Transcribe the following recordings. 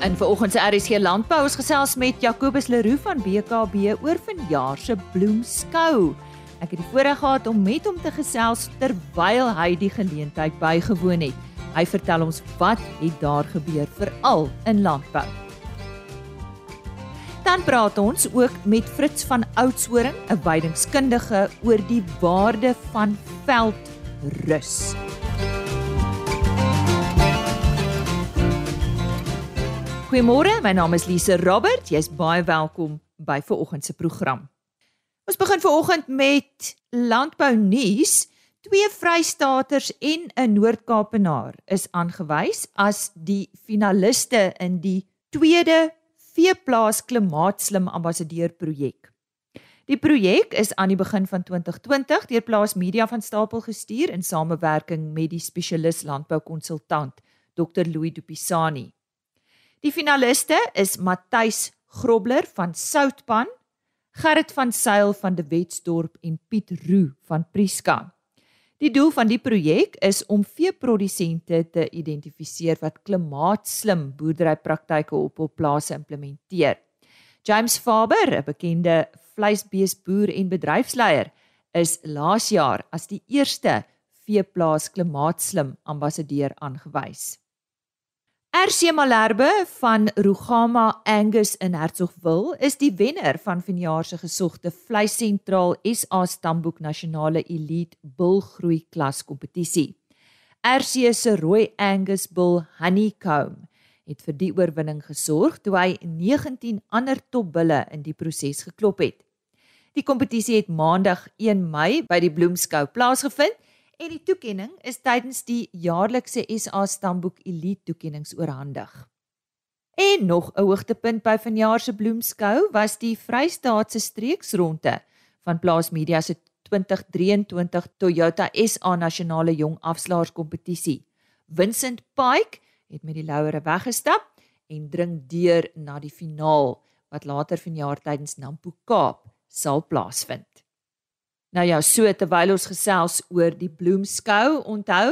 In vanoggend se RSG Landbou ons gesels met Jacobus Leroux van BKB oor vanjaar se bloemskou. Ek het die voorreg gehad om met hom te gesels terwyl hy die geleentheid bygewoon het. Hy vertel ons wat het daar gebeur veral in landbou. Dan praat ons ook met Fritz van Oudtshoorn, 'n weidingskundige oor die waarde van veldrus. Goeiemôre, my naam is Lise Robert. Jy's baie welkom by vanoggend se program. Ons begin vanoggend met landbou nuus. Twee Vrystaaters en 'n Noord-Kaapenaar is aangewys as die finaliste in die tweede Veeplaas Klimaatslim Ambassadeur projek. Die projek is aan die begin van 2020 deur Plaas Media van Stapel gestuur in samewerking met die spesialis landboukonsultant Dr Louis Dupisani. Die finaliste is Matthys Grobler van Soutpan, Gerrit van Sail van De Wetsdorp en Piet Roo van Priska. Die doel van die projek is om veeprodusente te identifiseer wat klimaatslim boerderypraktyke op hul plase implementeer. James Faber, 'n bekende vleisbeesboer en bedryfsleier, is laas jaar as die eerste veeplaas klimaatslim ambassadeur aangewys. RC Malherbe van Rugama Angus in Hertsgwil is die wenner van vanjaar se gesogte vleissentraal SA Stamboek Nasionale Elite Bulgroei klas kompetisie. RC se rooi Angus bull Honeycomb het vir die oorwinning gesorg toe hy 19 ander topbulle in die proses geklop het. Die kompetisie het Maandag 1 Mei by die Bloemskou plaasgevind en die toekenning is tydens die jaarlikse SA Stamboek Elite toekennings oorhandig. En nog 'n hoogtepunt by vanjaar se bloemskou was die Vrystaatse streeksronde van Plaas Media se 2023 Toyota SA Nasionale Jong Afslaers kompetisie. Vincent Pike het met die louere weggestap en dring deur na die finaal wat later vanjaar tydens Nampo Kaap sal plaasvind. Nou ja, so terwyl ons gesels oor die bloemskou, onthou,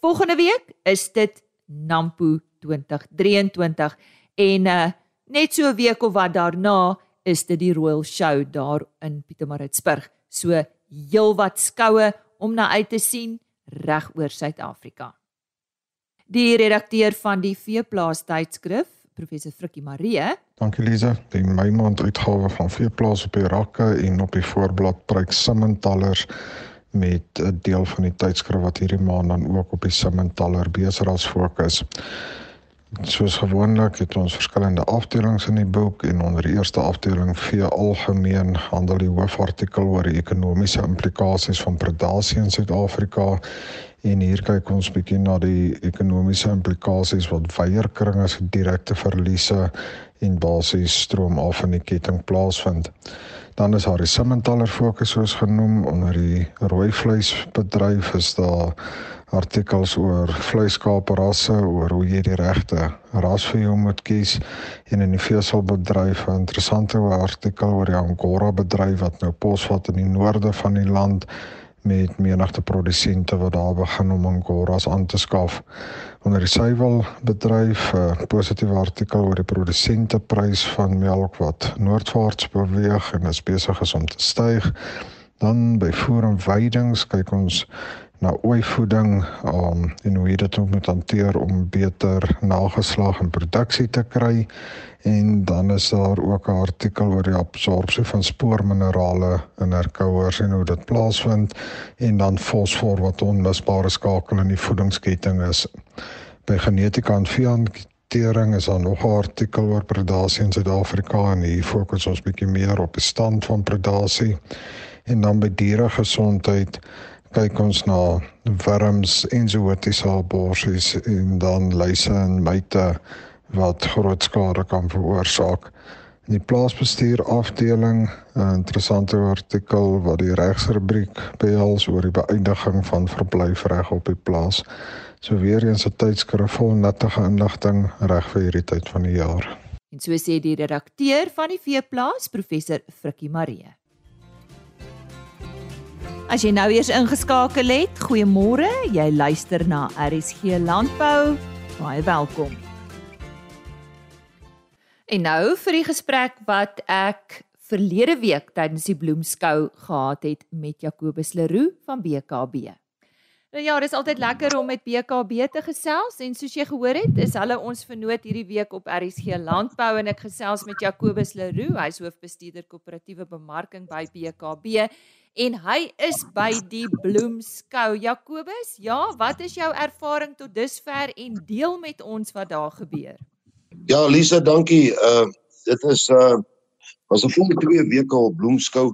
volgende week is dit Nampo 2023 en uh, net so 'n week of wat daarna is dit die Royal Show daar in Pietermaritzburg. So heelwat skoue om na uit te sien reg oor Suid-Afrika. Die redakteur van die Veeplaas tydskrif professor Frikkie Marie. Dankie Lize. Die my maand uitgawe van Veeplaas op die rakke en op die voorblad pryk Simmentaler met 'n deel van die tydskrif wat hierdie maand dan ook op die Simmentaler beseras fokus. Soos gewoonlik het ons verskillende afdelings in die boek en onder die eerste afdeling vee algemeen handel die hoofartikel oor die ekonomiese implikasies van predasie in Suid-Afrika En hier kyk ons bietjie na die ekonomiese implikasies wat weierkringe se direkte verliese en basies stroom af in die ketting plaasvind. Dan is daar die Simmentaler fokus soos genoem onder die rooi vleisbedryf is daar artikels oor vleiskaaprasse, oor hoe jy die regte ras vir jou moet kies en in die veeselbedryf 'n interessante artikel oor die Angora bedryf wat nou posvat in die noorde van die land met menigte produsente wat daar begin om angoras aan te skaf. Onder die suiwel bedryf 'n positiewe artikel oor die produsenteprys van melk wat noordwaarts beweeg en is besig om te styg. Dan by voer en veidings kyk ons na ooivoeding um, en hoe dit moet hanteer om beter nageslag en produksie te kry. En dan is daar ook 'n artikel oor die absorpsie van spoorminerale in herkouers en hoe dit plaasvind. En dan fosfor wat 'n onmisbare skakel in die voedingsketting is. By genetika en veeantering is daar nog 'n artikel oor predasie in Suid-Afrika en hier fokus ons bietjie meer op die stand van predasie. En dan by dieregesondheid kyk ons na wurms en zootiese aborsies en dan luise en myte wat groot skade kan veroorsaak. In die plaasbestuur afdeling 'n interessante artikel wat die regsrubriek behels oor die beëindiging van verblyfreg op die plaas. So weer eens 'n tydskrif vol nuttige inligting reg vir hierdie tyd van die jaar. En so sê die redakteur van die veeplaas, professor Frikkie Marie. As jy nou eers ingeskakel het, goeiemôre. Jy luister na RSG Landbou. Baie welkom. En nou vir die gesprek wat ek verlede week tydens die bloemskou gehad het met Jacobus Leroux van BKB. Nou ja, dis altyd lekker om met BKB te gesels en soos jy gehoor het, is hulle ons vernoot hierdie week op RSG Landbou en ek gesels met Jacobus Leroux, hy is hoofbestuurder koöperatiewe bemarking by BKB en hy is by die bloemskou. Jacobus, ja, wat is jou ervaring tot dusver en deel met ons wat daar gebeur? Ja, Lisa, dankie. Uh dit is uh was 'n vol twee weke op bloemskou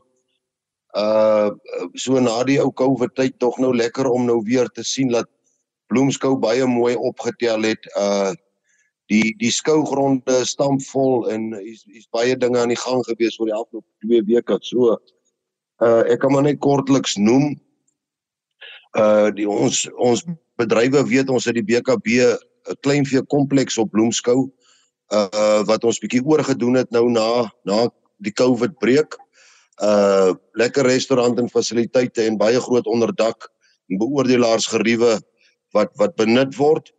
uh so na die ou COVID tyd tog nou lekker om nou weer te sien dat Bloemskou baie mooi opgetel het. Uh die die skougronde stampvol en is is baie dinge aan die gang gewees oor die afgelope 2 weke. So uh ek kan maar net kortliks noem uh die ons ons bedrywe weet ons het die BKB 'n kleinvee kompleks op Bloemskou uh wat ons bietjie oorgedoen het nou na na die COVID breek uh lekker restaurant en fasiliteite en baie groot onderdak en beoordelaars geriewe wat wat benut word.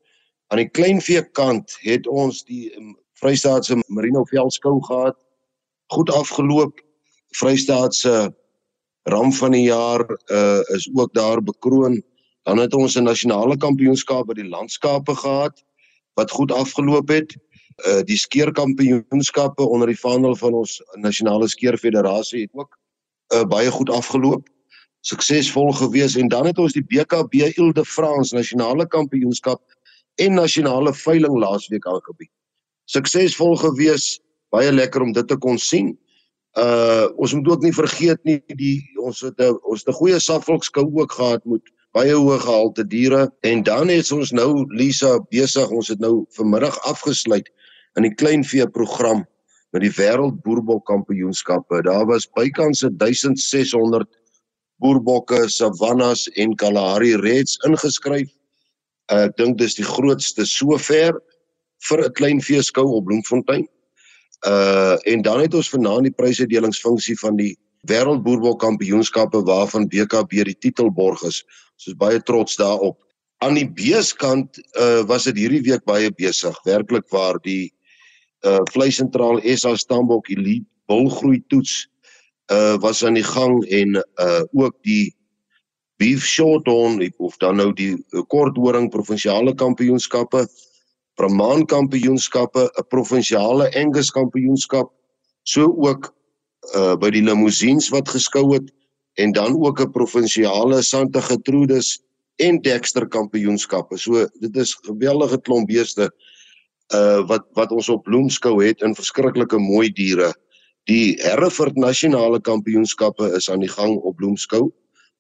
Aan die kleinvee kant het ons die um, Vrystaatse Merino veldskou gehad. Goed afgeloop. Vrystaatse ram van die jaar uh is ook daar bekroon. Dan het ons 'n nasionale kampioenskap by die landskappe gehad wat goed afgeloop het. Uh die skeerkampioenskappe onder die vaandel van ons nasionale skeerfederasie het ook uh, baie goed afgeloop. Suksesvol gewees en dan het ons die BKB Ile-de-France nasionale kampioenskap en nasionale veiling laasweek aangebied. Suksesvol gewees, baie lekker om dit te kon sien. Uh ons moet ook nie vergeet nie die ons het 'n ons het 'n goeie safvolkskou ook gehad met baie hoë gehalte diere en dan het ons nou Lisa besig ons het nou vanmiddag afgesluit in die kleinvee program met die wêreld boerbok kampioenskappe. Daar was bykans 1600 boerbokke, savannas en Kalahari Reds ingeskryf. Ek dink dis die grootste sover vir 'n klein veeskou op Bloemfontein. Uh en dan het ons vanaand die prysdelingsfunksie van die wêreld boerbok kampioenskappe waarvan BKB die titel borg is. Ons is baie trots daarop. Aan die beeskant uh was dit hierdie week baie besig. Werklik waar die uh vleisentraal SA Stambok Elite bulgroei toets uh was aan die gang en uh ook die beef shorthorn of dan nou die korthoring provinsiale kampioenskappe Brahman kampioenskappe 'n provinsiale Angus kampioenskap so ook uh by die limousines wat geskou het en dan ook 'n provinsiale Santa Gertrudis en Dexter kampioenskappe so dit is geweldige klomp beeste uh wat wat ons op Bloemskou het in verskriklike mooi diere. Die Hereford nasionale kampioenskappe is aan die gang op Bloemskou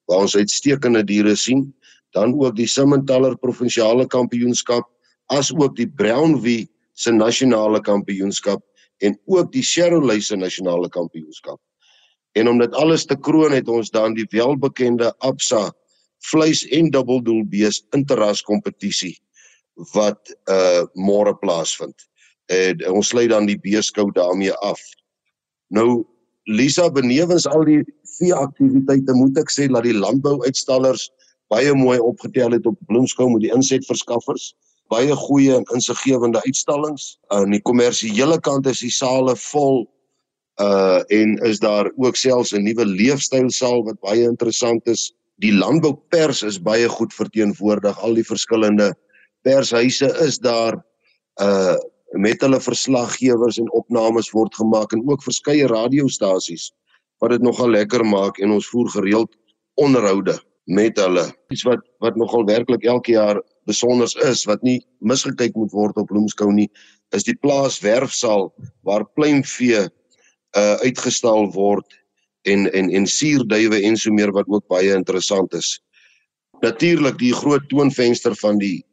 waar ons uitstekende diere sien. Dan ook die Simmentaler provinsiale kampioenskap as ook die Brownwie se nasionale kampioenskap en ook die Sherolay se nasionale kampioenskap. En om dit alles te kroon het ons dan die welbekende Absa vleis en dubbeldoelbees interras kompetisie wat uh môre plaasvind. En ons sluit dan die beeskou daarmee af. Nou Lisa benewens al die vee aktiwiteite moet ek sê dat die landbouuitstallers baie mooi opgetel het op Bloemskou met die insetverskaffers. Baie goeie en insiggewende uitstallings. Aan die kommersiële kant is die sale vol uh en is daar ook selfs 'n nuwe leefstylsaal wat baie interessant is. Die landboupers is baie goed verteenwoordig al die verskillende pershuise is daar uh met hulle verslaggewers en opnames word gemaak en ook verskeie radiostasies wat dit nogal lekker maak en ons voer gereeld onderhoude met hulle. Iets wat wat nogal werklik elke jaar besonder is wat nie misgekyk moet word op Bloemskou nie, is die plaaswerfsaal waar pluimvee uh uitgestal word en en en suurduwe en so meer wat ook baie interessant is. Natuurlik die groot toonvenster van die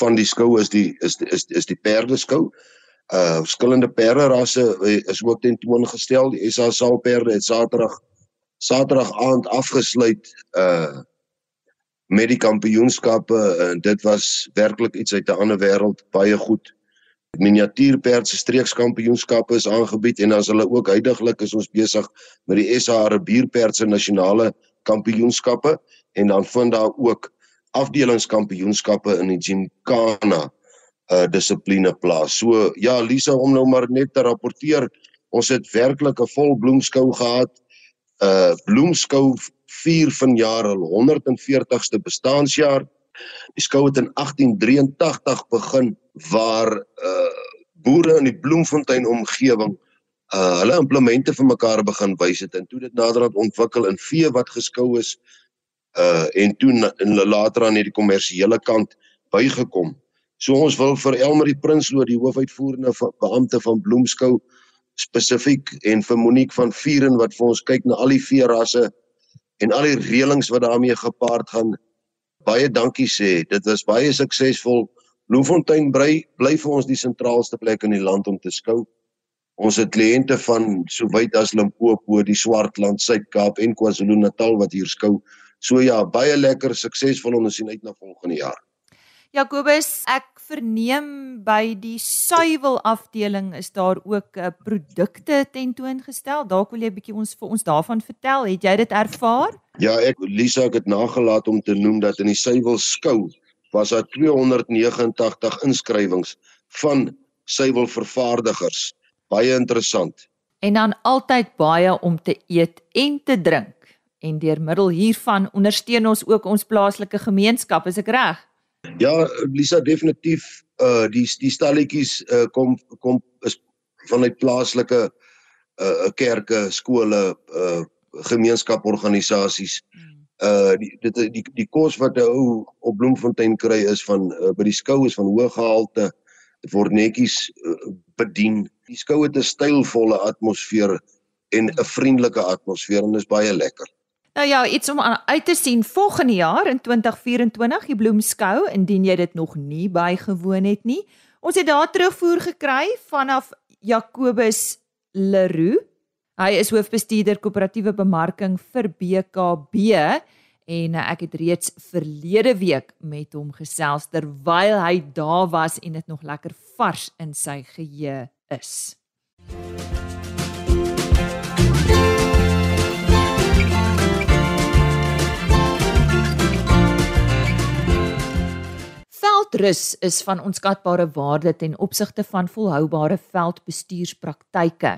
van die skou is die is is is die perdeskou. Uh verskillende perde rasse eh, is ook tentoongestel. Die SA saalperde het Saterdag Saterdag aand afgesluit uh met die kampioenskappe en dit was werklik iets uit 'n ander wêreld, baie goed. Miniatuurperd se streekskampioenskappe is aangebied en as hulle ook heidaglik is ons besig met die SA Arabierperd se nasionale kampioenskappe en dan vind daar ook afdelingskampioenskappe in die Gymkhana uh dissipline plaas. So ja, Lisa om nou maar net te rapporteer, ons het werklik 'n vol bloemskou gehad. Uh bloemskou vier vanjaar al 140ste bestaanjaar. Die skou het in 1883 begin waar uh boere in die Bloemfontein omgewing uh hulle implemente vir mekaar begin wys het en toe dit naderhand ontwikkel in vee wat geskou is uh en toe in later aan hierdie kommersiële kant bygekom. So ons wil vir Elmarie Prinsloo die hoofuitvoerende beampte van Bloemskou spesifiek en vir Monique van Vuren wat vir ons kyk na al die veerasse en al die reëlings wat daarmee gepaard gaan baie dankie sê. Dit was baie suksesvol. Bloemfontein bly bly vir ons die sentraalste plek in die land om te skou. Ons het kliënte van so wyd as Limpopo, die Swartland, Suid-Kaap en KwaZulu-Natal wat hier skou. So ja, baie lekker suksesvol en ons sien uit na volgende jaar. Jakobus, ek verneem by die suiwel afdeling is daar ook uh, eh, produkte tentoongestel. Dalk wil jy 'n bietjie ons vir ons daarvan vertel. Het jy dit ervaar? Ja, ek Lisa, ek het nagelaat om te noem dat in die suiwel skou was daar 289 inskrywings van suiwelvervaardigers. Baie interessant. En dan altyd baie om te eet en te drink. En deur middel hiervan ondersteun ons ook ons plaaslike gemeenskap, is ek reg? Ja, Lisa definitief uh die die stalletjies uh kom kom is vanuit plaaslike uh kerke, skole, uh gemeenskaporganisasies. Uh die dit die die kos wat 'n ou op Bloemfontein kry is van uh, by die skou is van hoë gehalte. Dit word netjies uh, bedien. Die skou het 'n stylvolle atmosfeer en 'n vriendelike atmosfeer en is baie lekker. Nou ja, iets om uit te sien volgende jaar in 2024, die Bloemskou, indien jy dit nog nie bygewoon het nie. Ons het daar terugvoer gekry vanaf Jacobus Leroux. Hy is hoofbestuurder koöperatiewe bemarking vir BKB en ek het reeds verlede week met hom gesels terwyl hy daar was en dit nog lekker vars in sy geheue is. Veldrus is van onskatbare waarde ten opsigte van volhoubare veldbestuurspraktyke.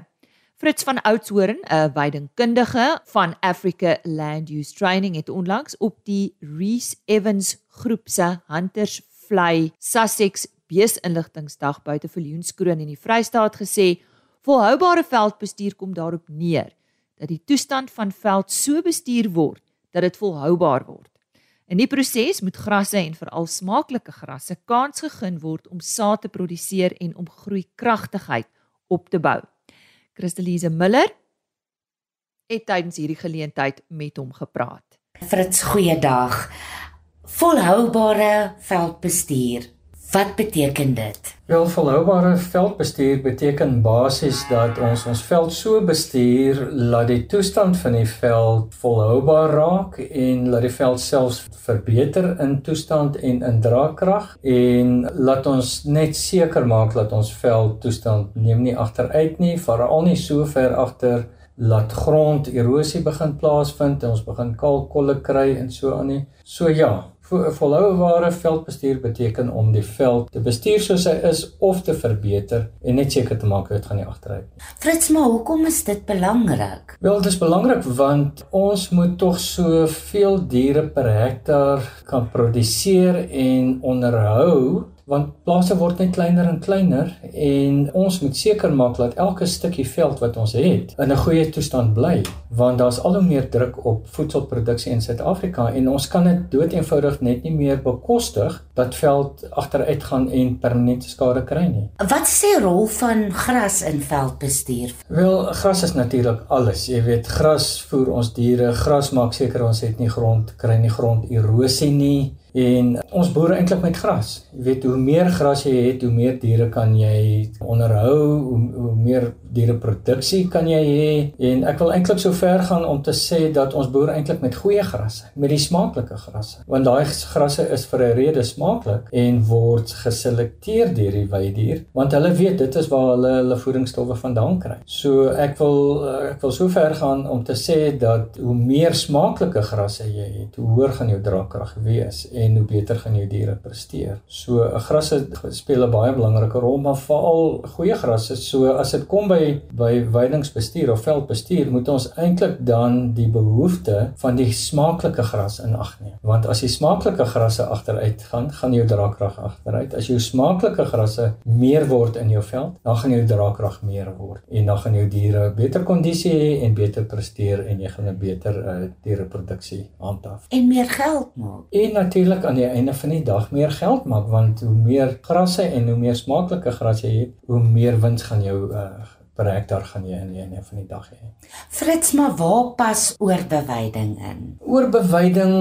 Fritz van Oudtshoorn, 'n weidingkundige van Africa Land Use Training het onlangs op die Reese Evans groep se Hunters Fly Sussex Beesinligtingsdag buite Viljoenskroon in die Vrystaat gesê, volhoubare veldbestuur kom daarop neer dat die toestand van veld so bestuur word dat dit volhoubaar word. In die proses moet grasse en veral smaaklike grasse kans gegee word om saad te produseer en om groeikragtigheid op te bou. Christelise Miller het tydens hierdie geleentheid met hom gepraat. Fritz, goeiedag. Volhoubare veldbestuur Wat beteken dit? Wel volhoubare veldbestuur beteken basies dat ons ons veld so bestuur dat die toestand van die veld volhoubaar raak en dat die veld selfs verbeter in toestand en in draagkrag en laat ons net seker maak dat ons veld toestand neem nie agteruit nie, veral nie so ver agter laat gronderosie begin plaasvind en ons begin kalkkolle kry en so aan nie. So ja, volhoubare veldbestuur beteken om die veld te bestuur soos hy is of te verbeter en net seker te maak dit gaan nie agteruit nie. Frits, maar hoekom is dit belangrik? Wel, dit is belangrik want ons moet tog so veel diere per hektaar kan produseer en onderhou want plase word net kleiner en kleiner en ons moet seker maak dat elke stukkie veld wat ons het in 'n goeie toestand bly want daar's al hoe meer druk op voedselproduksie in Suid-Afrika en ons kan dit doeteenvoudig net nie meer bekostig dat veld agteruit gaan en permanente skade kry nie. Wat is die rol van gras in veldbestuur? Wel, gras is natuurlik alles. Jy weet, gras voer ons diere, gras maak seker ons het nie grond kry nie gronderosie nie en ons boere eintlik met gras. Jy weet hoe meer gras jy het, hoe meer diere kan jy onderhou, hoe, hoe meer diereproduksie kan jy hê en ek wil eintlik so ver gaan om te sê dat ons boere eintlik met goeie grasse, met die smaaklike grasse, want daai grasse is vir 'n rede smaaklik en word geselekteer deur die weidier, want hulle weet dit is waar hulle hulle voedingsstowwe vandaan kry. So ek wil ek wil so ver gaan om te sê dat hoe meer smaaklike grasse jy het, hoe hoër gaan jou draagkrag wees en hoe beter gaan jou diere presteer. So 'n grasse speel 'n baie belangrike rol, maar veral goeie grasse. So as dit kom by by weidingsbestuur of veldbestuur, moet ons eintlik dan die behoefte van die smaaklike gras in ag neem. Want as die smaaklike grasse agteruit gaan, gaan jou draagkrag agteruit. As jou smaaklike grasse meer word in jou veld, dan gaan jou draagkrag meer word en dan gaan jou diere beter kondisie hê en beter presteer en jy gaan 'n beter uh, diereproduksie handhaaf. En meer geld maak. En natuurlik aan die einde van die dag meer geld maak want hoe meer grasse en hoe meer smaaklike gras jy het, hoe meer wins gaan jou uh, per hektaar gaan jy in einde van die dag hê. Frits, maar waar pas oorbeweiding in? Oorbeweiding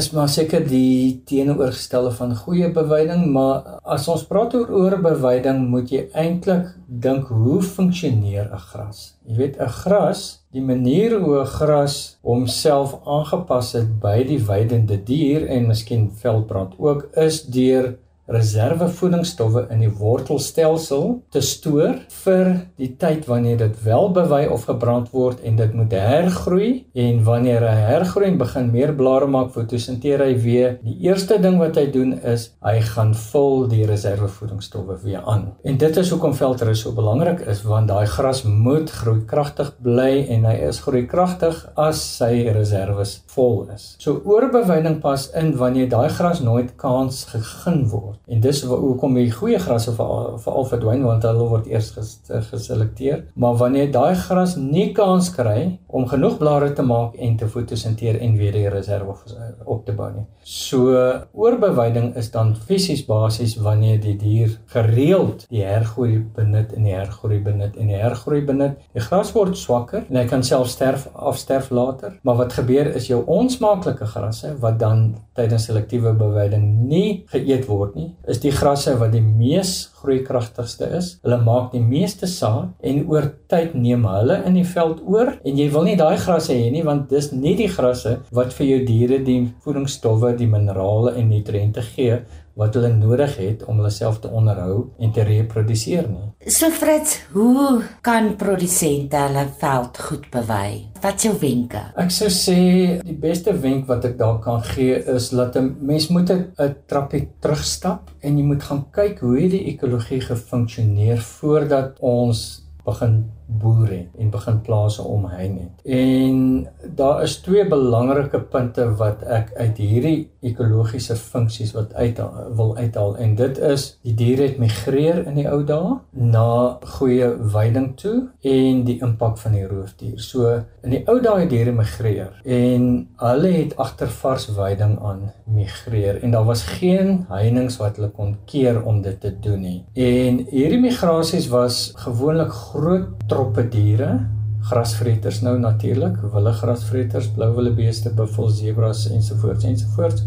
is maar seker die teenoorgestelde van goeie beweiding, maar as ons praat oor oorbeweiding, moet jy eintlik dink hoe funksioneer 'n gras? Jy weet 'n gras, die manier hoe 'n gras homself aangepas het by die weidende dier en miskien veldbrand ook is deur reservevoedingsstowwe in die wortelstelsel te stoor vir die tyd wanneer dit wel bewy of gebrand word en dit moet hergroei. En wanneer hy hergroei en begin meer blare maak fotosinteer hy weer. Die eerste ding wat hy doen is hy gaan vul die reservevoedingsstowwe weer aan. En dit is hoekom velter so belangrik is want daai gras moet groei kragtig bly en hy is groei kragtig as sy reserves vol is. So oorbeweiding pas in wanneer daai gras nooit kans gegee word En dis hoekom die goeie grasse veral veral verdwyn want hulle word eers ges, geselekteer. Maar wanneer daai gras nie kans kry om genoeg blare te maak en te fotosinteer en weer die reserve op te bou nie. So oorbeweiding is dan fisies basies wanneer die dier gereeld die hergroei benut en die hergroei benut en die hergroei benut. Die gras word swakker en hy kan self sterf afsterf later. Maar wat gebeur is jou onsmaaklike grasse wat dan tydens selektiewe beweiding nie geëet word nie is die grasse wat die mees groeikragtigste is. Hulle maak die meeste saad en oor tyd neem hulle in die veld oor en jy wil nie daai grasse hê nie want dis nie die grasse wat vir jou diere die voedingsstowwe, die minerale en nutriënte gee wat hulle nodig het om hulle self te onderhou en te reproduseer nie. So Frits, hoe kan produsente hulle veld goed bewy? Wat is jou wenke? Ek sou sê die beste wenk wat ek daar kan gee is dat 'n mens moet 'n trappie terugstap en jy moet gaan kyk hoe die ekologie gefunksioneer voordat ons begin boer het en begin plase omheen het. En daar is twee belangrike punte wat ek uit hierdie ekologiese funksies wat uit wil uithaal en dit is die diere het migreer in die ou dae na goeie veiding toe en die impak van die roofdier. So in die ou dae het diere migreer en hulle het agter vars veiding aan migreer en daar was geen heininge wat hulle kon keer om dit te doen nie. En hierdie migrasies was gewoonlik groot troppe diere, grasvreters nou natuurlik, wille grasvreters, blou wille beeste, buffels, zebras ensovoorts ensovoorts.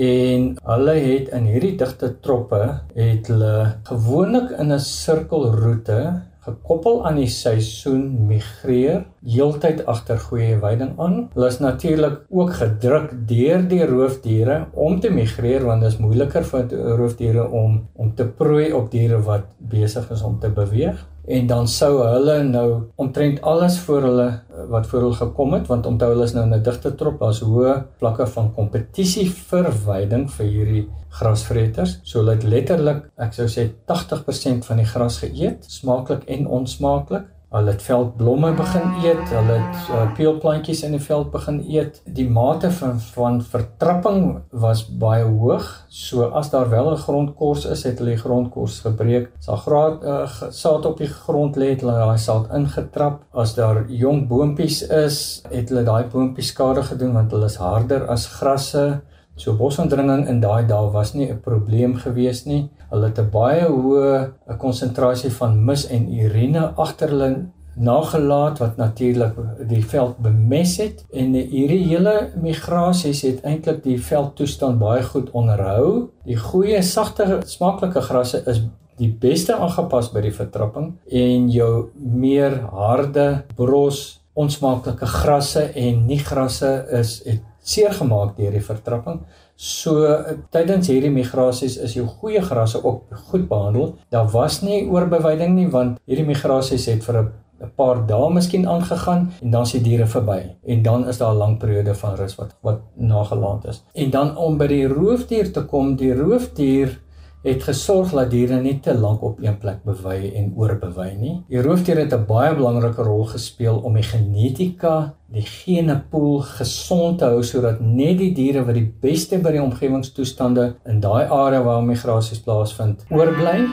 En hulle het in hierdie digte troppe het hulle gewoonlik in 'n sirkelroete gekoppel aan die seisoen migreer heeltyd agter goeie veiding aan. Hulle is natuurlik ook gedruk deur die roofdiere om te migreer want dit is moeiliker vir roofdiere om om te prooi op diere wat besig is om te beweeg en dan sou hulle nou omtrent alles voor hulle wat voor hulle gekom het want onthou hulle is nou in 'n digte trop daar's hoë vlakke van kompetisie vir veiding vir hierdie grasvreters. So hulle het letterlik ek sou sê 80% van die gras geëet smaaklik en onsmaaklik Hulle het veldblomme begin eet, hulle het uh, peulplantjies in die veld begin eet. Die mate van van vertrapping was baie hoog. So as daar wel 'n grondkors is, het hulle die grondkors gebreek. As daar graad uh, saad op die grond lê, het hulle daai saad ingetrap. As daar jong boontjies is, het hulle daai boontjies skade gedoen want hulle is harder as grasse. So bosontdringing in daai dae was nie 'n probleem gewees nie. Hulle het 'n baie hoë konsentrasie van mis en urine agter hulle nagelaat wat natuurlik die veld bemes het en hierdie hele migrasies het eintlik die veldtoestand baie goed onderhou. Die goeie sagte smaaklike grasse is die beste aangepas by die vertrapping en jou meer harde bros onsmaaklike grasse en nie grasse is het seer gemaak deur die vertrapping. So tydens hierdie migrasies is jou goeie grasse ook goed behandel. Daar was nie oorbeweiding nie want hierdie migrasies het vir 'n 'n paar dae miskien aangegaan en dan is die diere verby en dan is daar 'n lang periode van rus wat wat nagelaat is. En dan om by die roofdier te kom, die roofdier het gesorg dat diere nie te lank op een plek bewy en oorbewei nie. Die roofdiere het 'n baie belangrike rol gespeel om die genetika, die genepool gesond te hou sodat net die diere wat die beste by die omgewingstoestande in daai area waar migrasies plaasvind, oorbly.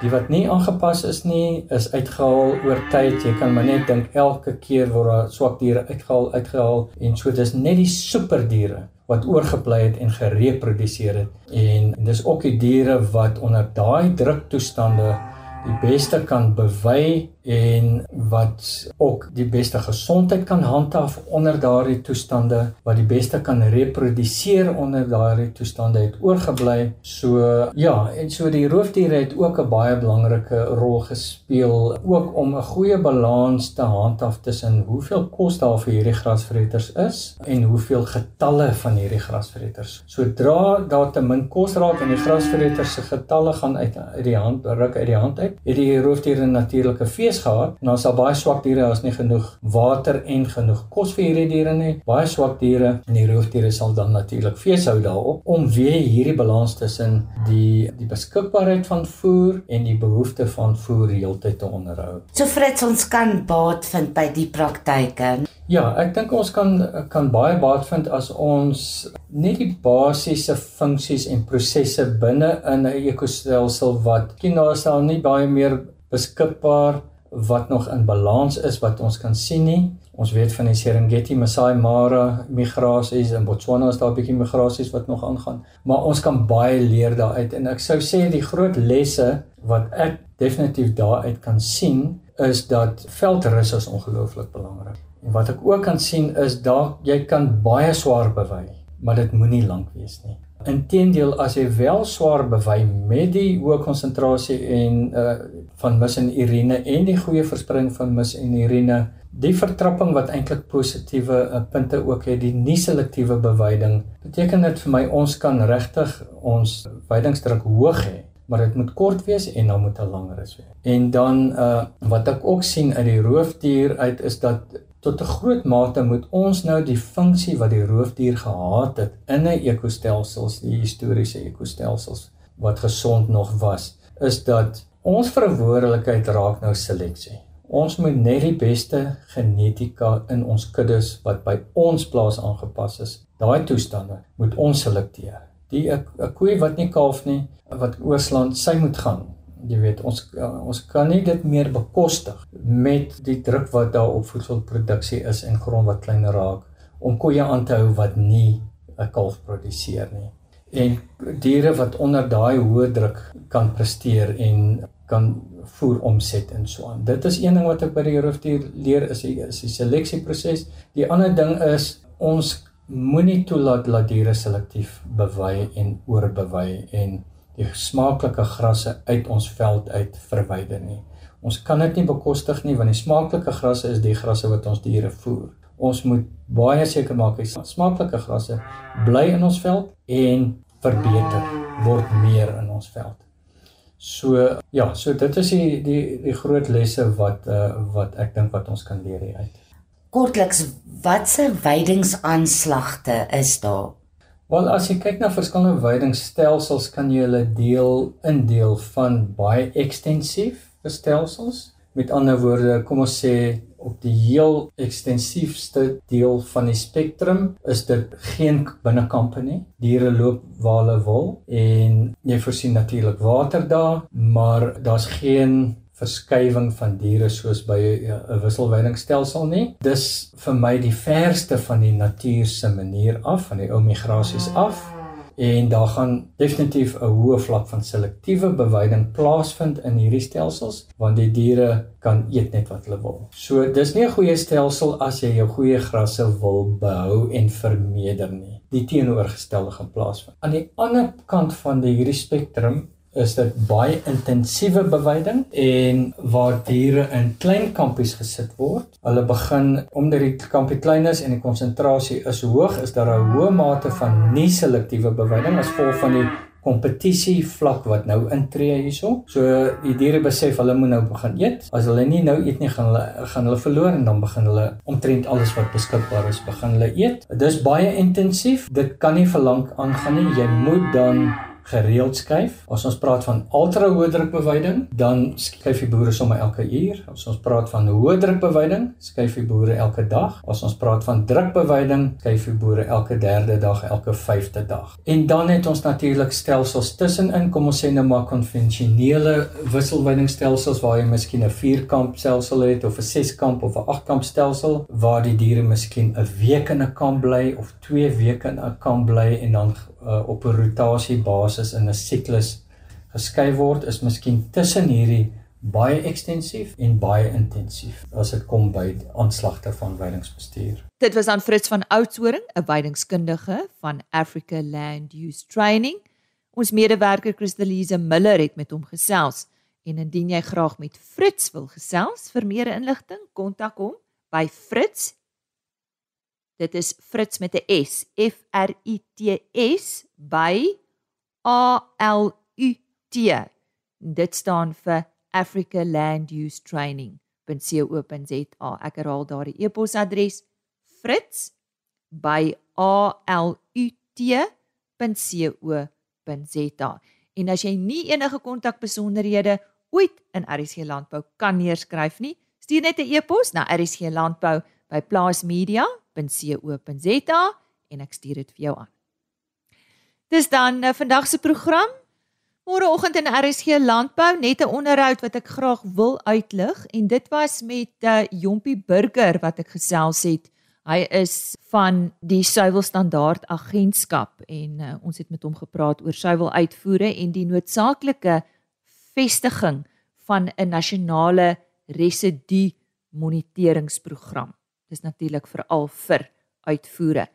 Die wat nie aangepas is nie, is uitgehaal oor tyd. Jy kan maar net dink elke keer word daar swak diere uitgehaal, uitgehaal en so dis net die superdiere wat oorgebly het en gereproduseer het. En dis ook die diere wat onder daai druktoestande die beste kan bewy en wat ook die beste gesondheid kan handhaaf onder daardie toestande wat die beste kan reproduseer onder daardie toestande het oorgebly. So ja, en so die roofdiere het ook 'n baie belangrike rol gespeel ook om 'n goeie balans te handhaaf tussen hoeveel kos daar vir hierdie grasvreters is en hoeveel getalle van hierdie grasvreters. Sodra daar te min kos raak en die grasvreters se getalle gaan uit uit die hand ruk uit die hand uit, het die roofdiere natuurlike fees vleis gehad en ons het baie swak diere as nie genoeg water en genoeg kos vir hierdie diere nie. Baie swak diere en die roofdiere sal dan natuurlik fees hou daarop om weer hierdie balans tussen die die beskikbaarheid van voer en die behoefte van voer heeltyd te onderhou. So Frits, ons kan baat vind by die praktyke. Ja, ek dink ons kan kan baie baat vind as ons net die basiese funksies en prosesse binne in 'n ekostelsel wat kienaasal nie baie meer beskikbaar wat nog in balans is wat ons kan sien nie. Ons weet van die Serengeti Masai Mara migrasies in Botswana is daar 'n bietjie migrasies wat nog aangaan, maar ons kan baie leer daaruit en ek sou sê die groot lesse wat ek definitief daaruit kan sien is dat veldrus is ongelooflik belangrik. En wat ek ook kan sien is dat jy kan baie swaar bewy, maar dit moenie lank wees nie. Inteendeel as jy wel swaar bewy met die hoë konsentrasie en uh van mis en urine en die goeie verspreiding van mis en urine, die vertrapping wat eintlik positiewe uh, punte ook het, die nie selektiewe bewyding, beteken dit vir my ons kan regtig ons weidingsdruk hoog hê maar dit moet kort wees en dan moet 'n langer is. En dan uh wat ek ook sien uit die roofdier uit is dat tot 'n groot mate moet ons nou die funksie wat die roofdier gehad het in 'n ekostelsels, die historiese ekostelsels wat gesond nog was, is dat ons verantwoordelikheid raak nou seleksie. Ons moet net die beste genetika in ons kuddes wat by ons plaas aangepas is. Daai toestande moet ons selekteer. Die 'n koei wat nie kalf nie, wat oorslaan, sy moet gaan jy weet ons ons kan nie dit meer bekostig met die druk wat daar op voedselproduksie is en grond wat kleiner raak om koeie aan te hou wat nie 'n kalf produseer nie en diere wat onder daai hoë druk kan presteer en kan voer omset en so aan. Dit is een ding wat ek by die roofdier leer is die is die seleksieproses. Die ander ding is ons moenie toelaat dat diere selektief bewy en oorbewei en die smaaklike grasse uit ons veld uit verwyder nie. Ons kan dit nie bekostig nie want die smaaklike grasse is die grasse wat ons diere voer. Ons moet baie seker maak die smaaklike grasse bly in ons veld en verbeter word meer in ons veld. So ja, so dit is die die die groot lesse wat uh, wat ek dink wat ons kan leer uit. Kortliks, watse weidingsaanslagte is daar Wel as jy kyk na verskillende weidingstelsels kan jy hulle deel indeel van baie ekstensief stelsels. Met ander woorde, kom ons sê op die heel ekstensiefste deel van die spektrum is dit geen binnekampe nie. Diere loop waar hulle wil en jy voorsien natuurlik water daar, maar daar's geen verskywing van diere soos by 'n wisselwydingstelsel nie. Dis vir my die verste van die natuur se manier af van die ou migrasies af en daar gaan definitief 'n hoë vlak van selektiewe bewyding plaasvind in hierdie stelsels want die diere kan eet net wat hulle wil. So dis nie 'n goeie stelsel as jy jou goeie grasse wil behou en vermeerder nie. Die teenoorgestelde gaan plaasvind. Aan die ander kant van die hierdie spektrum is dit baie intensiewe bewyding en waar diere in klein kampies gesit word. Hulle begin omdat die kampie klein is en die konsentrasie is hoog, is daar 'n hoë mate van nie selektiewe bewyding as gevolg van die kompetisie vlak wat nou intree hierso. So die diere besef hulle moet nou begin eet. As hulle nie nou eet nie, gaan hulle gaan hulle verloor en dan begin hulle omtrent alles wat beskikbaar is begin hulle eet. Dis baie intensief. Dit kan nie vir lank aangaan nie. Jy moet dan gereeld skuif. As ons praat van ultra hoë druk beweiding, dan skuif die boere sommer elke uur. As ons praat van hoë druk beweiding, skuif die boere elke dag. As ons praat van druk beweiding, skuif die boere elke derde dag, elke vyfde dag. En dan het ons natuurlik stelsels tussenin, kom ons sê nou maar konvensionele wisselweidingstelsels waar jy miskien 'n vierkamp stelsel het of 'n seskamp of 'n agtkamp stelsel waar die diere miskien 'n week in 'n kamp bly of 2 weke in 'n kamp bly en dan uh, op 'n rotasiebasis in 'n siklus geskei word is miskien tussen hierdie baie ekstensief en baie intensief as dit kom by aanslagte van weidingsbestuur. Dit was aan Fritz van Oudtshoorn, 'n weidingskundige van Africa Land Use Training. Ons medewerker Christelise Miller het met hom gesels en indien jy graag met Fritz wil gesels vir meer inligting, kontak hom by Fritz Dit is Fritz met 'n S, F R I T S by A L U T. Dit staan vir Africa Land Use Training.co.za. Ek herhaal daardie e-posadres Fritz by A L U T.co.za. En as jy nie enige kontakbesonderhede ooit in RSG Landbou kan neerskryf nie, stuur net 'n e-pos na RSG Plaasmedia.co.za en ek stuur dit vir jou aan. Dis dan uh, vandag se program. Môreoggend in RSG Landbou net 'n onderhoud wat ek graag wil uitlig en dit was met uh, Jompie Burger wat ek gesels het. Hy is van die Suiwel Standaard Agentskap en uh, ons het met hom gepraat oor suiwel uitvoere en die noodsaaklike vestiging van 'n nasionale residu moniteringsprogram. Dis natuurlik veral vir uitvoere.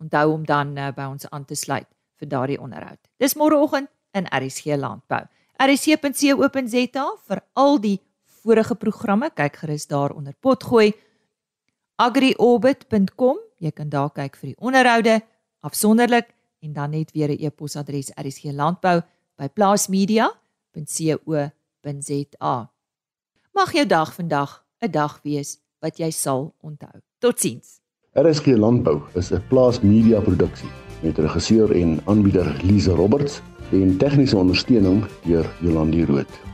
Onthou om dan uh, by ons aan te sluit vir daardie onderhoud. Dis môreoggend in RSG Landbou. RSC.co.za vir al die vorige programme, kyk gerus daar onder potgooi. agriorbit.com, jy kan daar kyk vir die onderhoude afsonderlik en dan net weer 'n e-posadres rsglandbou@plaasmedia.co.za. Mag jou dag vandag 'n dag wees wat jy sal onthou. Totsiens. RSG Landbou is 'n plaas media produksie met regisseur en aanbieder Lize Roberts en tegniese ondersteuning deur Jolandi Root.